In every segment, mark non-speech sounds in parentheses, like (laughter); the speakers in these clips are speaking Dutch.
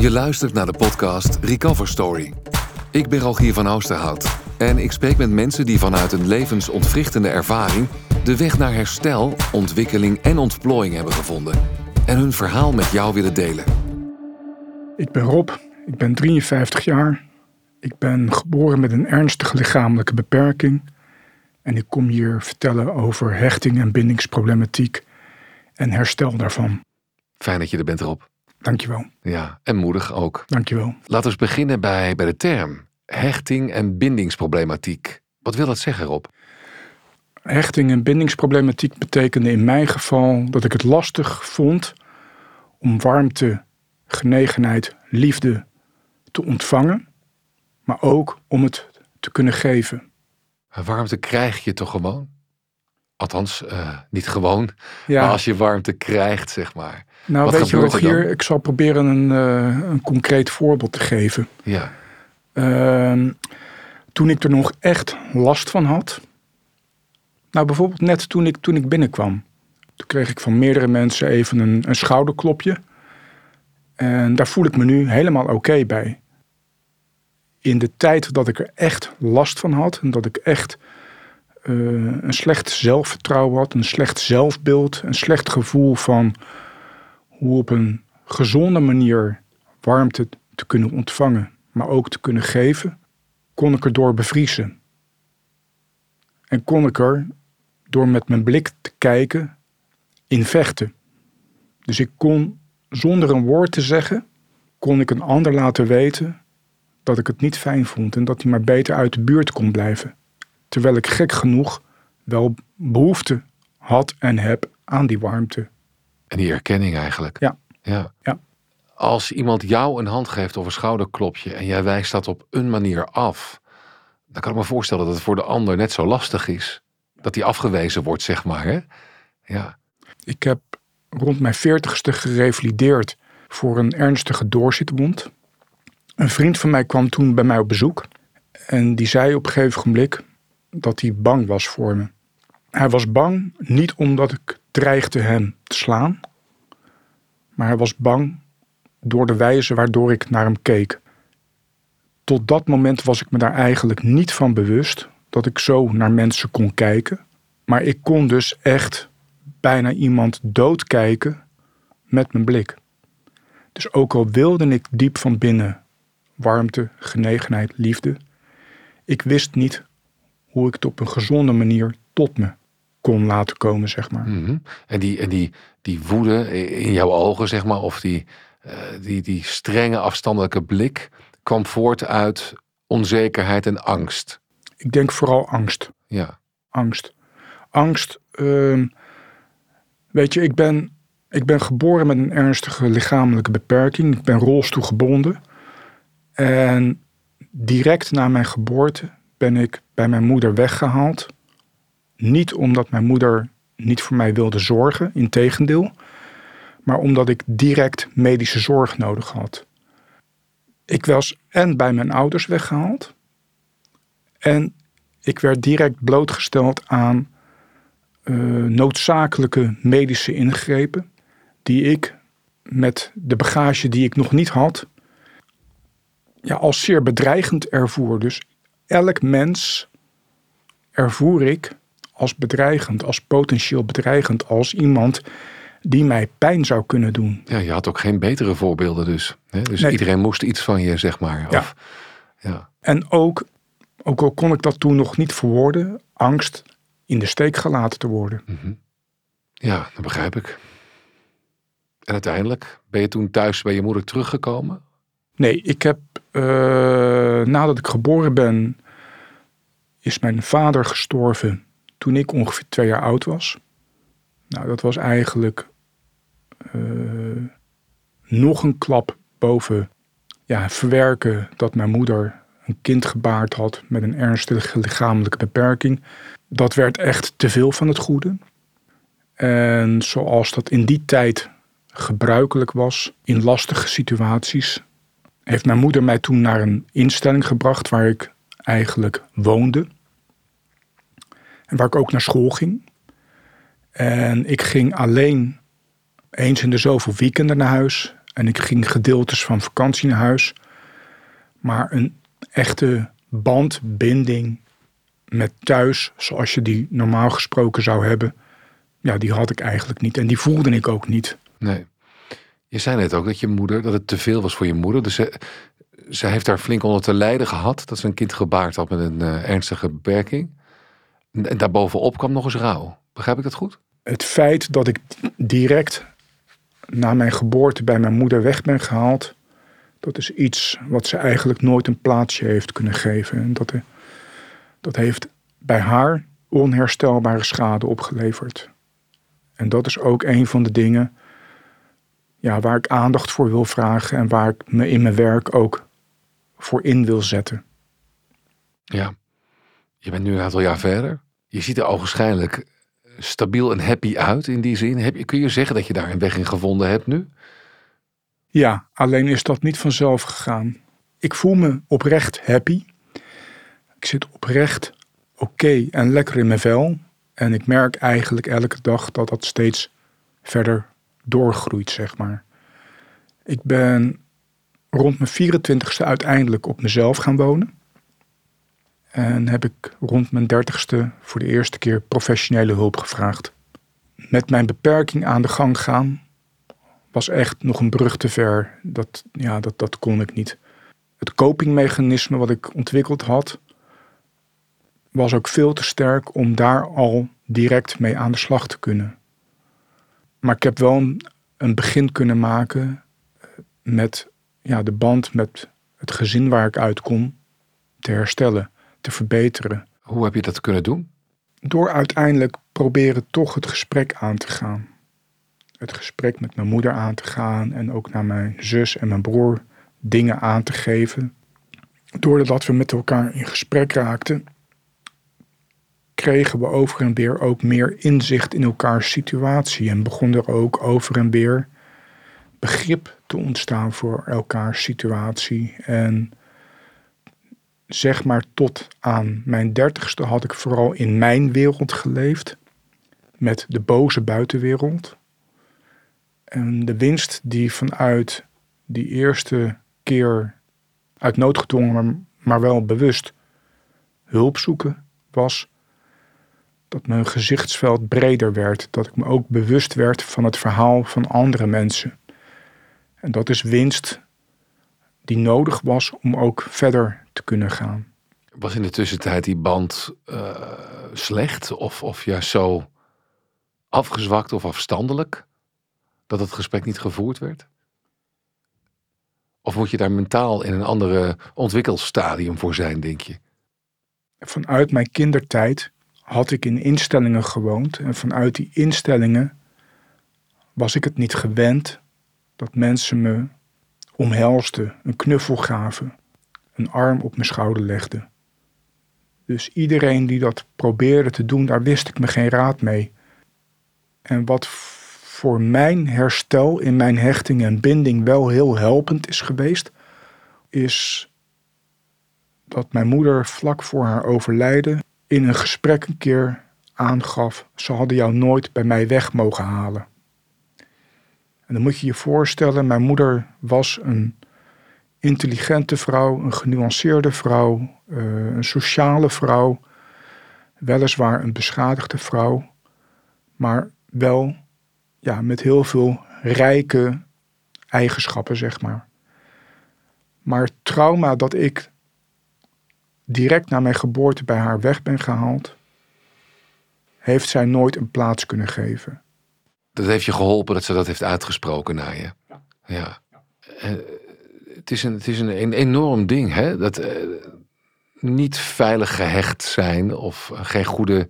Je luistert naar de podcast Recover Story. Ik ben Rogier van Oosterhout en ik spreek met mensen die vanuit een levensontwrichtende ervaring de weg naar herstel, ontwikkeling en ontplooiing hebben gevonden en hun verhaal met jou willen delen. Ik ben Rob, ik ben 53 jaar. Ik ben geboren met een ernstige lichamelijke beperking. En ik kom hier vertellen over hechting en bindingsproblematiek en herstel daarvan. Fijn dat je er bent, Rob. Dankjewel. Ja, en moedig ook. Dankjewel. Laten we beginnen bij, bij de term hechting en bindingsproblematiek. Wat wil dat zeggen, Rob? Hechting en bindingsproblematiek betekende in mijn geval dat ik het lastig vond om warmte, genegenheid, liefde te ontvangen, maar ook om het te kunnen geven. Warmte krijg je toch gewoon? Althans, eh, niet gewoon, Ja, maar als je warmte krijgt, zeg maar. nou wat weet je er Rogier, dan? ik zal proberen een, eh, een concreet voorbeeld te geven. Ja, Ehm, toen ik er nog echt last van had. Nou, bijvoorbeeld net toen ik, toen ik binnenkwam. Toen kreeg ik van meerdere mensen even een, een schouderklopje. En daar voel ik me nu helemaal oké bij. In de tijd dat ik er echt last van had. En dat ik echt eh, een slecht zelfvertrouwen had. Een slecht zelfbeeld. Een slecht gevoel van hoe op een gezonde manier warmte te kunnen ontvangen maar ook te kunnen geven, kon ik er door bevriezen. En kon ik er door met mijn blik te kijken in vechten. Dus ik kon zonder een woord te zeggen, kon ik een ander laten weten dat ik het niet fijn vond en dat hij maar beter uit de buurt kon blijven. Terwijl ik gek genoeg wel behoefte had en heb aan die warmte. en die erkenning eigenlijk. Ja. ja. Ja. Als iemand jou een hand geeft of een schouderklopje en jij wijst dat op een manier af, dan kan ik me voorstellen dat het voor de ander net zo lastig is. Dat die afgewezen wordt, zeg maar. Hè? Ja. Ik heb rond mijn veertigste gerevalideerd voor een ernstige doorzitwond. Een vriend van mij kwam toen bij mij op bezoek. En die zei op een gegeven moment dat hij bang was voor me. Hij was bang niet omdat ik dreigde hem te slaan. Maar hij was bang door de wijze waardoor ik naar hem keek. Tot dat moment was ik me daar eigenlijk niet van bewust dat ik zo naar mensen kon kijken. Maar ik kon dus echt bijna iemand doodkijken met mijn blik. Dus ook al wilde ik diep van binnen warmte, genegenheid, liefde, ik wist niet hoe ik het op een gezonde manier tot me kon laten komen, zeg maar. Mhm. En, die, en die, die woede in jouw ogen, zeg maar, of die, eh, die, die strenge afstandelijke blik, kwam voort uit onzekerheid en angst. Ik denk vooral angst. Ja. Angst. Angst. ehm, weet je, ik ben, ik ben geboren met een ernstige lichamelijke beperking. Ik ben rolstoelgebonden. En direct na mijn geboorte ben ik bij mijn moeder weggehaald. Niet omdat mijn moeder niet voor mij wilde zorgen, integendeel. Maar omdat ik direct medische zorg nodig had. Ik was en bij mijn ouders weggehaald. En ik werd direct blootgesteld aan eh, noodzakelijke medische ingrepen. Die ik met de bagage die ik nog niet had. Ja, als zeer bedreigend ervoer. Dus elk mens ervoer ik als bedreigend, als potentieel bedreigend, als iemand die mij pijn zou kunnen doen. ja, je had ook geen betere voorbeelden dus. Hè? Dus Nee. iedereen moest iets van je, zeg maar. Ja. Of, ja. En ook, ook al kon ik dat toen nog niet verwoorden, angst in de steek gelaten te worden. ja, dat begrijp ik. En uiteindelijk ben je toen thuis bij je moeder teruggekomen? Nee, ik heb eh, nadat ik geboren ben, is mijn vader gestorven toen ik ongeveer twee jaar oud was. Nou, dat was eigenlijk eh, nog een klap boven ja, verwerken dat mijn moeder een kind gebaard had met een ernstige lichamelijke beperking. Dat werd echt te veel van het goede. En zoals dat in die tijd gebruikelijk was in lastige situaties, heeft mijn moeder mij toen naar een instelling gebracht waar ik eigenlijk woonde. En waar ik ook naar school ging. En ik ging alleen eens in de zoveel weekenden naar huis. En ik ging gedeeltes van vakantie naar huis. Maar een echte bandbinding met thuis, zoals je die normaal gesproken zou hebben, ja, die had ik eigenlijk niet. En die voelde ik ook niet. Nee. Je zei net ook dat je moeder, dat het te veel was voor je moeder. Dus ze, ze heeft daar flink onder te lijden gehad. Dat ze een kind gebaard had met een uh, ernstige beperking. En daarbovenop kwam nog eens rouw. Begrijp ik dat goed? Het feit dat ik direct na mijn geboorte bij mijn moeder weg ben gehaald, dat is iets wat ze eigenlijk nooit een plaatsje heeft kunnen geven. En dat, dat heeft bij haar onherstelbare schade opgeleverd. En dat is ook een van de dingen ja, waar ik aandacht voor wil vragen en waar ik me in mijn werk ook voor in wil zetten. Ja, je bent nu een aantal jaar verder. Je ziet er ogenschijnlijk stabiel en happy uit in die zin. Heb kun je zeggen dat je daar een weg in gevonden hebt nu? Ja, alleen is dat niet vanzelf gegaan. Ik voel me oprecht happy. Ik zit oprecht oké en lekker in mijn vel. En ik merk eigenlijk elke dag dat dat steeds verder doorgroeit, zeg maar. Ik ben rond mijn 24ste uiteindelijk op mezelf gaan wonen. En heb ik rond mijn 30ste voor de eerste keer professionele hulp gevraagd. Met mijn beperking aan de gang gaan was echt nog een brug te ver. Dat, ja, dat, dat kon ik niet. Het copingmechanisme wat ik ontwikkeld had, was ook veel te sterk om daar al direct mee aan de slag te kunnen. Maar ik heb wel een, een begin kunnen maken eh, met ja, de band met het gezin waar ik uitkom te herstellen, te verbeteren. Hoe heb je dat kunnen doen? Door uiteindelijk proberen toch het gesprek aan te gaan. Het gesprek met mijn moeder aan te gaan en ook naar mijn zus en mijn broer dingen aan te geven. Doordat we met elkaar in gesprek raakten, kregen we over en weer ook meer inzicht in elkaars situatie en begon er ook over en weer begrip te ontstaan voor elkaars situatie. En zeg maar tot aan mijn dertigste had ik vooral in mijn wereld geleefd, met de boze buitenwereld. En de winst die vanuit die eerste keer uit nood gedwongen, maar wel bewust hulp zoeken was, dat mijn gezichtsveld breder werd, dat ik me ook bewust werd van het verhaal van andere mensen. En dat is winst die nodig was om ook verder te kunnen gaan. Was in de tussentijd die band uh, slecht of, of juist zo afgezwakt of afstandelijk dat het gesprek niet gevoerd werd? Of moet je daar mentaal in een andere ontwikkelstadium voor zijn, denk je? Vanuit mijn kindertijd had ik in instellingen gewoond en vanuit die instellingen was ik het niet gewend dat mensen me omhelsten, een knuffel gaven, een arm op mijn schouder legden. Dus iedereen die dat probeerde te doen, daar wist ik me geen raad mee. En wat voor mijn herstel in mijn hechting en binding wel heel helpend is geweest, is dat mijn moeder vlak voor haar overlijden in een gesprek een keer aangaf: ze hadden jou nooit bij mij weg mogen halen. En dan moet je je voorstellen, mijn moeder was een intelligente vrouw, een genuanceerde vrouw, eh, een sociale vrouw, weliswaar een beschadigde vrouw, maar wel ja, met heel veel rijke eigenschappen, zeg maar. Maar het trauma dat ik direct na mijn geboorte bij haar weg ben gehaald, heeft zij nooit een plaats kunnen geven. Dat heeft je geholpen dat ze dat heeft uitgesproken naar je. Ja. ja. Eh, het is, een, het is een, een enorm ding, hè? Dat uh, niet veilig gehecht zijn of geen goede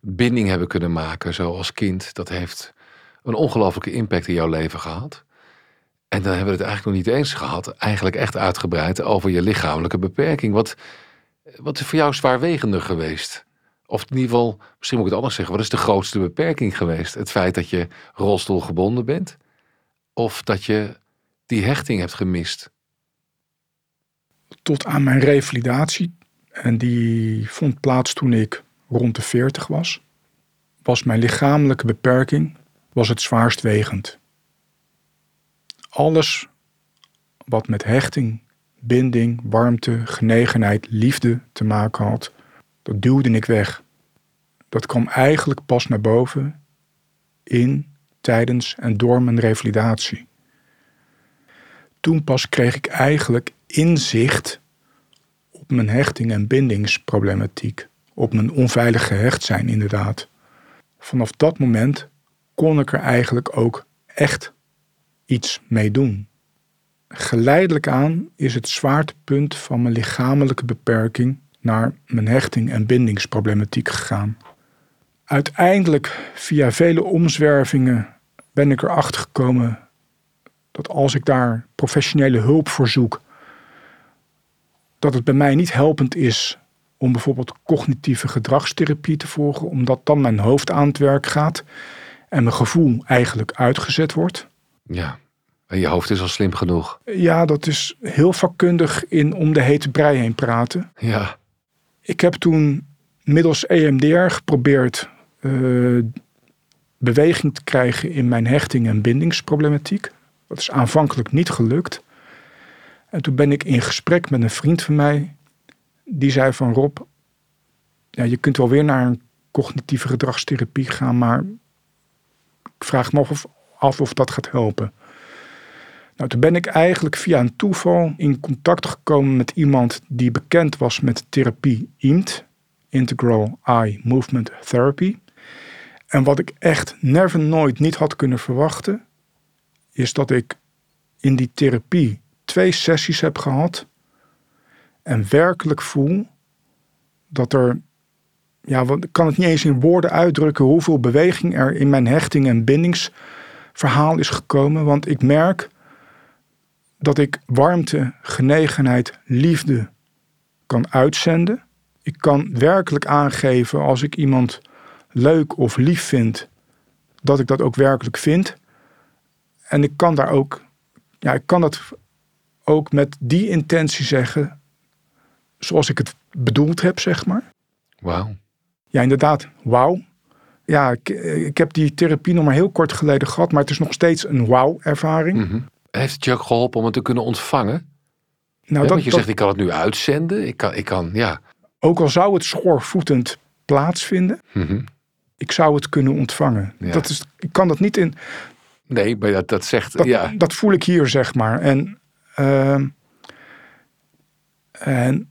binding hebben kunnen maken, zoals kind. Dat heeft een ongelofelijke impact in jouw leven gehad. En dan hebben we het eigenlijk nog niet eens gehad, eigenlijk echt uitgebreid over je lichamelijke beperking. Wat, wat is voor jou zwaarwegender geweest? Of in ieder geval, misschien moet ik het anders zeggen, wat is de grootste beperking geweest? Het feit dat je rolstoelgebonden bent? Of dat je die hechting hebt gemist? tot aan mijn revalidatie. En die vond plaats toen ik rond de 40 was. Was mijn lichamelijke beperking was het zwaarst wegend. Alles wat met hechting, binding, warmte, genegenheid, liefde te maken had, dat duwde ik weg. Dat kwam eigenlijk pas naar boven in, tijdens en door mijn revalidatie. Toen pas kreeg ik eigenlijk inzicht op mijn hechting- en bindingsproblematiek, op mijn onveilig gehecht zijn inderdaad. Vanaf dat moment kon ik er eigenlijk ook echt iets mee doen. Geleidelijk aan is het zwaartepunt van mijn lichamelijke beperking naar mijn hechting- en bindingsproblematiek gegaan. Uiteindelijk, via vele omzwervingen, ben ik erachter gekomen dat als ik daar professionele hulp voor zoek, dat het bij mij niet helpend is om bijvoorbeeld cognitieve gedragstherapie te volgen, omdat dan mijn hoofd aan het werk gaat en mijn gevoel eigenlijk uitgezet wordt. Ja, en je hoofd is al slim genoeg. Ja, dat is heel vakkundig in om de hete brei heen praten. Ja, Ik heb toen middels EMDR geprobeerd eh, beweging te krijgen in mijn hechting- en bindingsproblematiek. Dat is aanvankelijk niet gelukt. En toen ben ik in gesprek met een vriend van mij. Die zei van Rob, ja, je kunt wel weer naar een cognitieve gedragstherapie gaan, maar ik vraag me af of, af of dat gaat helpen. Nou, toen ben ik eigenlijk via een toeval in contact gekomen met iemand die bekend was met therapie IMT, Integral Eye Movement Therapy. En wat ik echt never nooit niet had kunnen verwachten, is dat ik in die therapie twee sessies heb gehad en werkelijk voel dat er, ja, ik kan het niet eens in woorden uitdrukken hoeveel beweging er in mijn hechting en bindingsverhaal is gekomen, want ik merk dat ik warmte, genegenheid, liefde kan uitzenden. Ik kan werkelijk aangeven als ik iemand leuk of lief vind, dat ik dat ook werkelijk vind. En ik kan daar ook, ja, ik kan dat ook met die intentie zeggen, zoals ik het bedoeld heb, zeg maar. wauw. Ja, inderdaad, wauw. Ja, ik, ik heb die therapie nog maar heel kort geleden gehad, maar het is nog steeds een wauw-ervaring. Mhm. Heeft het je ook geholpen om het te kunnen ontvangen? Nou, Ja, dat, want je dat- zegt, ik kan het nu uitzenden. Ik kan, ik kan ja. ook al zou het schoorvoetend plaatsvinden, Mhm. ik zou het kunnen ontvangen. Ja. Dat is, ik kan dat niet in. Nee, maar dat, dat zegt, Dat, ja. dat voel ik hier, zeg maar. En, ehm, en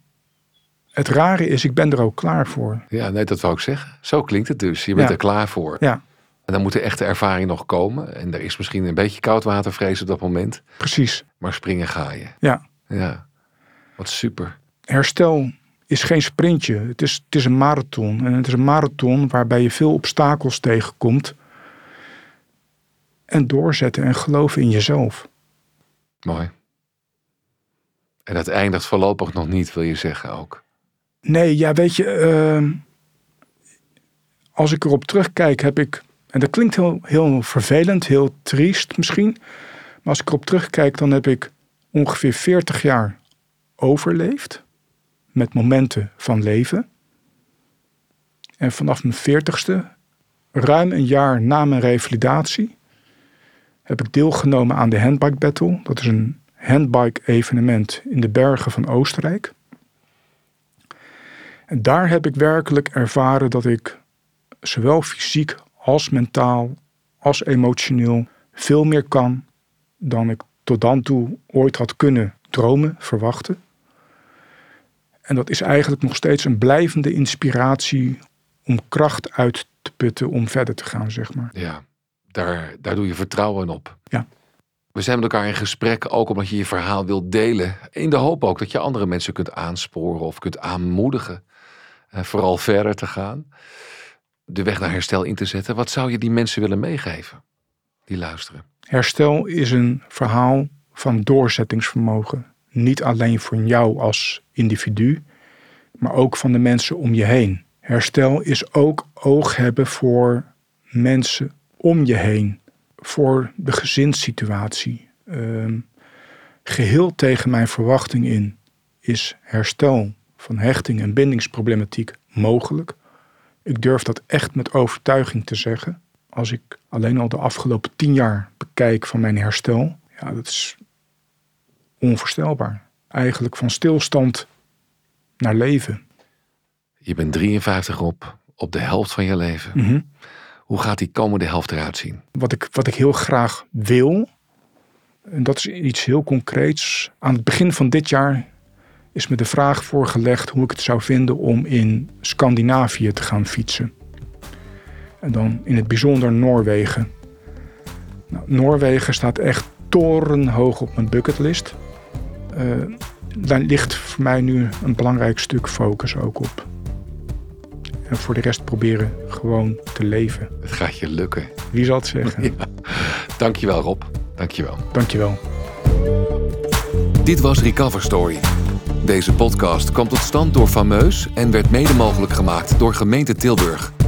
het rare is, ik ben er ook klaar voor. Ja, nee, dat wou ik zeggen. Zo klinkt het dus. Je bent Ja. er klaar voor. Ja, En dan moet de echte ervaring nog komen. En er is misschien een beetje koudwatervrees op dat moment. precies. Maar springen ga je. Ja. Ja. Wat super. Herstel is geen sprintje. Het is, het is een marathon. En het is een marathon waarbij je veel obstakels tegenkomt. En doorzetten en geloven in jezelf. Mooi. En dat eindigt voorlopig nog niet, wil je zeggen ook. Nee, ja, weet je, ehm, als ik erop terugkijk, heb ik, en dat klinkt heel, heel vervelend, heel triest misschien, maar als ik erop terugkijk, dan heb ik ongeveer 40 jaar overleefd met momenten van leven. En vanaf mijn 40ste, ruim een jaar na mijn revalidatie, heb ik deelgenomen aan de Handbike Battle. Dat is een handbike evenement in de bergen van Oostenrijk. En daar heb ik werkelijk ervaren dat ik zowel fysiek als mentaal als emotioneel veel meer kan dan ik tot dan toe ooit had kunnen dromen, verwachten. En dat is eigenlijk nog steeds een blijvende inspiratie om kracht uit te putten om verder te gaan, zeg maar. Ja, daar, daar doe je vertrouwen op. Ja. We zijn met elkaar in gesprek, ook omdat je je verhaal wilt delen. In de hoop ook dat je andere mensen kunt aansporen of kunt aanmoedigen. En vooral verder te gaan. De weg naar herstel in te zetten. Wat zou je die mensen willen meegeven? Die luisteren. Herstel is een verhaal van doorzettingsvermogen. Niet alleen voor jou als individu, maar ook van de mensen om je heen. Herstel is ook oog hebben voor mensen om je heen. Voor de gezinssituatie. Ehm, geheel tegen mijn verwachting in is herstel van hechting en bindingsproblematiek mogelijk. Ik durf dat echt met overtuiging te zeggen. Als ik alleen al de afgelopen tien jaar bekijk van mijn herstel, ja, dat is onvoorstelbaar. Eigenlijk van stilstand naar leven. Je bent 53 op, op de helft van je leven. Mhm. Hoe gaat die komende helft eruit zien? Wat ik, wat ik heel graag wil, en dat is iets heel concreets. Aan het begin van dit jaar is me de vraag voorgelegd hoe ik het zou vinden om in Scandinavië te gaan fietsen. En dan in het bijzonder Noorwegen. Nou, Noorwegen staat echt torenhoog op mijn bucketlist. Eh, daar ligt voor mij nu een belangrijk stuk focus ook op. En voor de rest proberen gewoon te leven. Het gaat je lukken. Wie zal het zeggen? (laughs) Ja. Dankjewel Rob. Dankjewel. Dankjewel. Dit was Recover Story. Deze podcast kwam tot stand door Fameus en werd mede mogelijk gemaakt door gemeente Tilburg.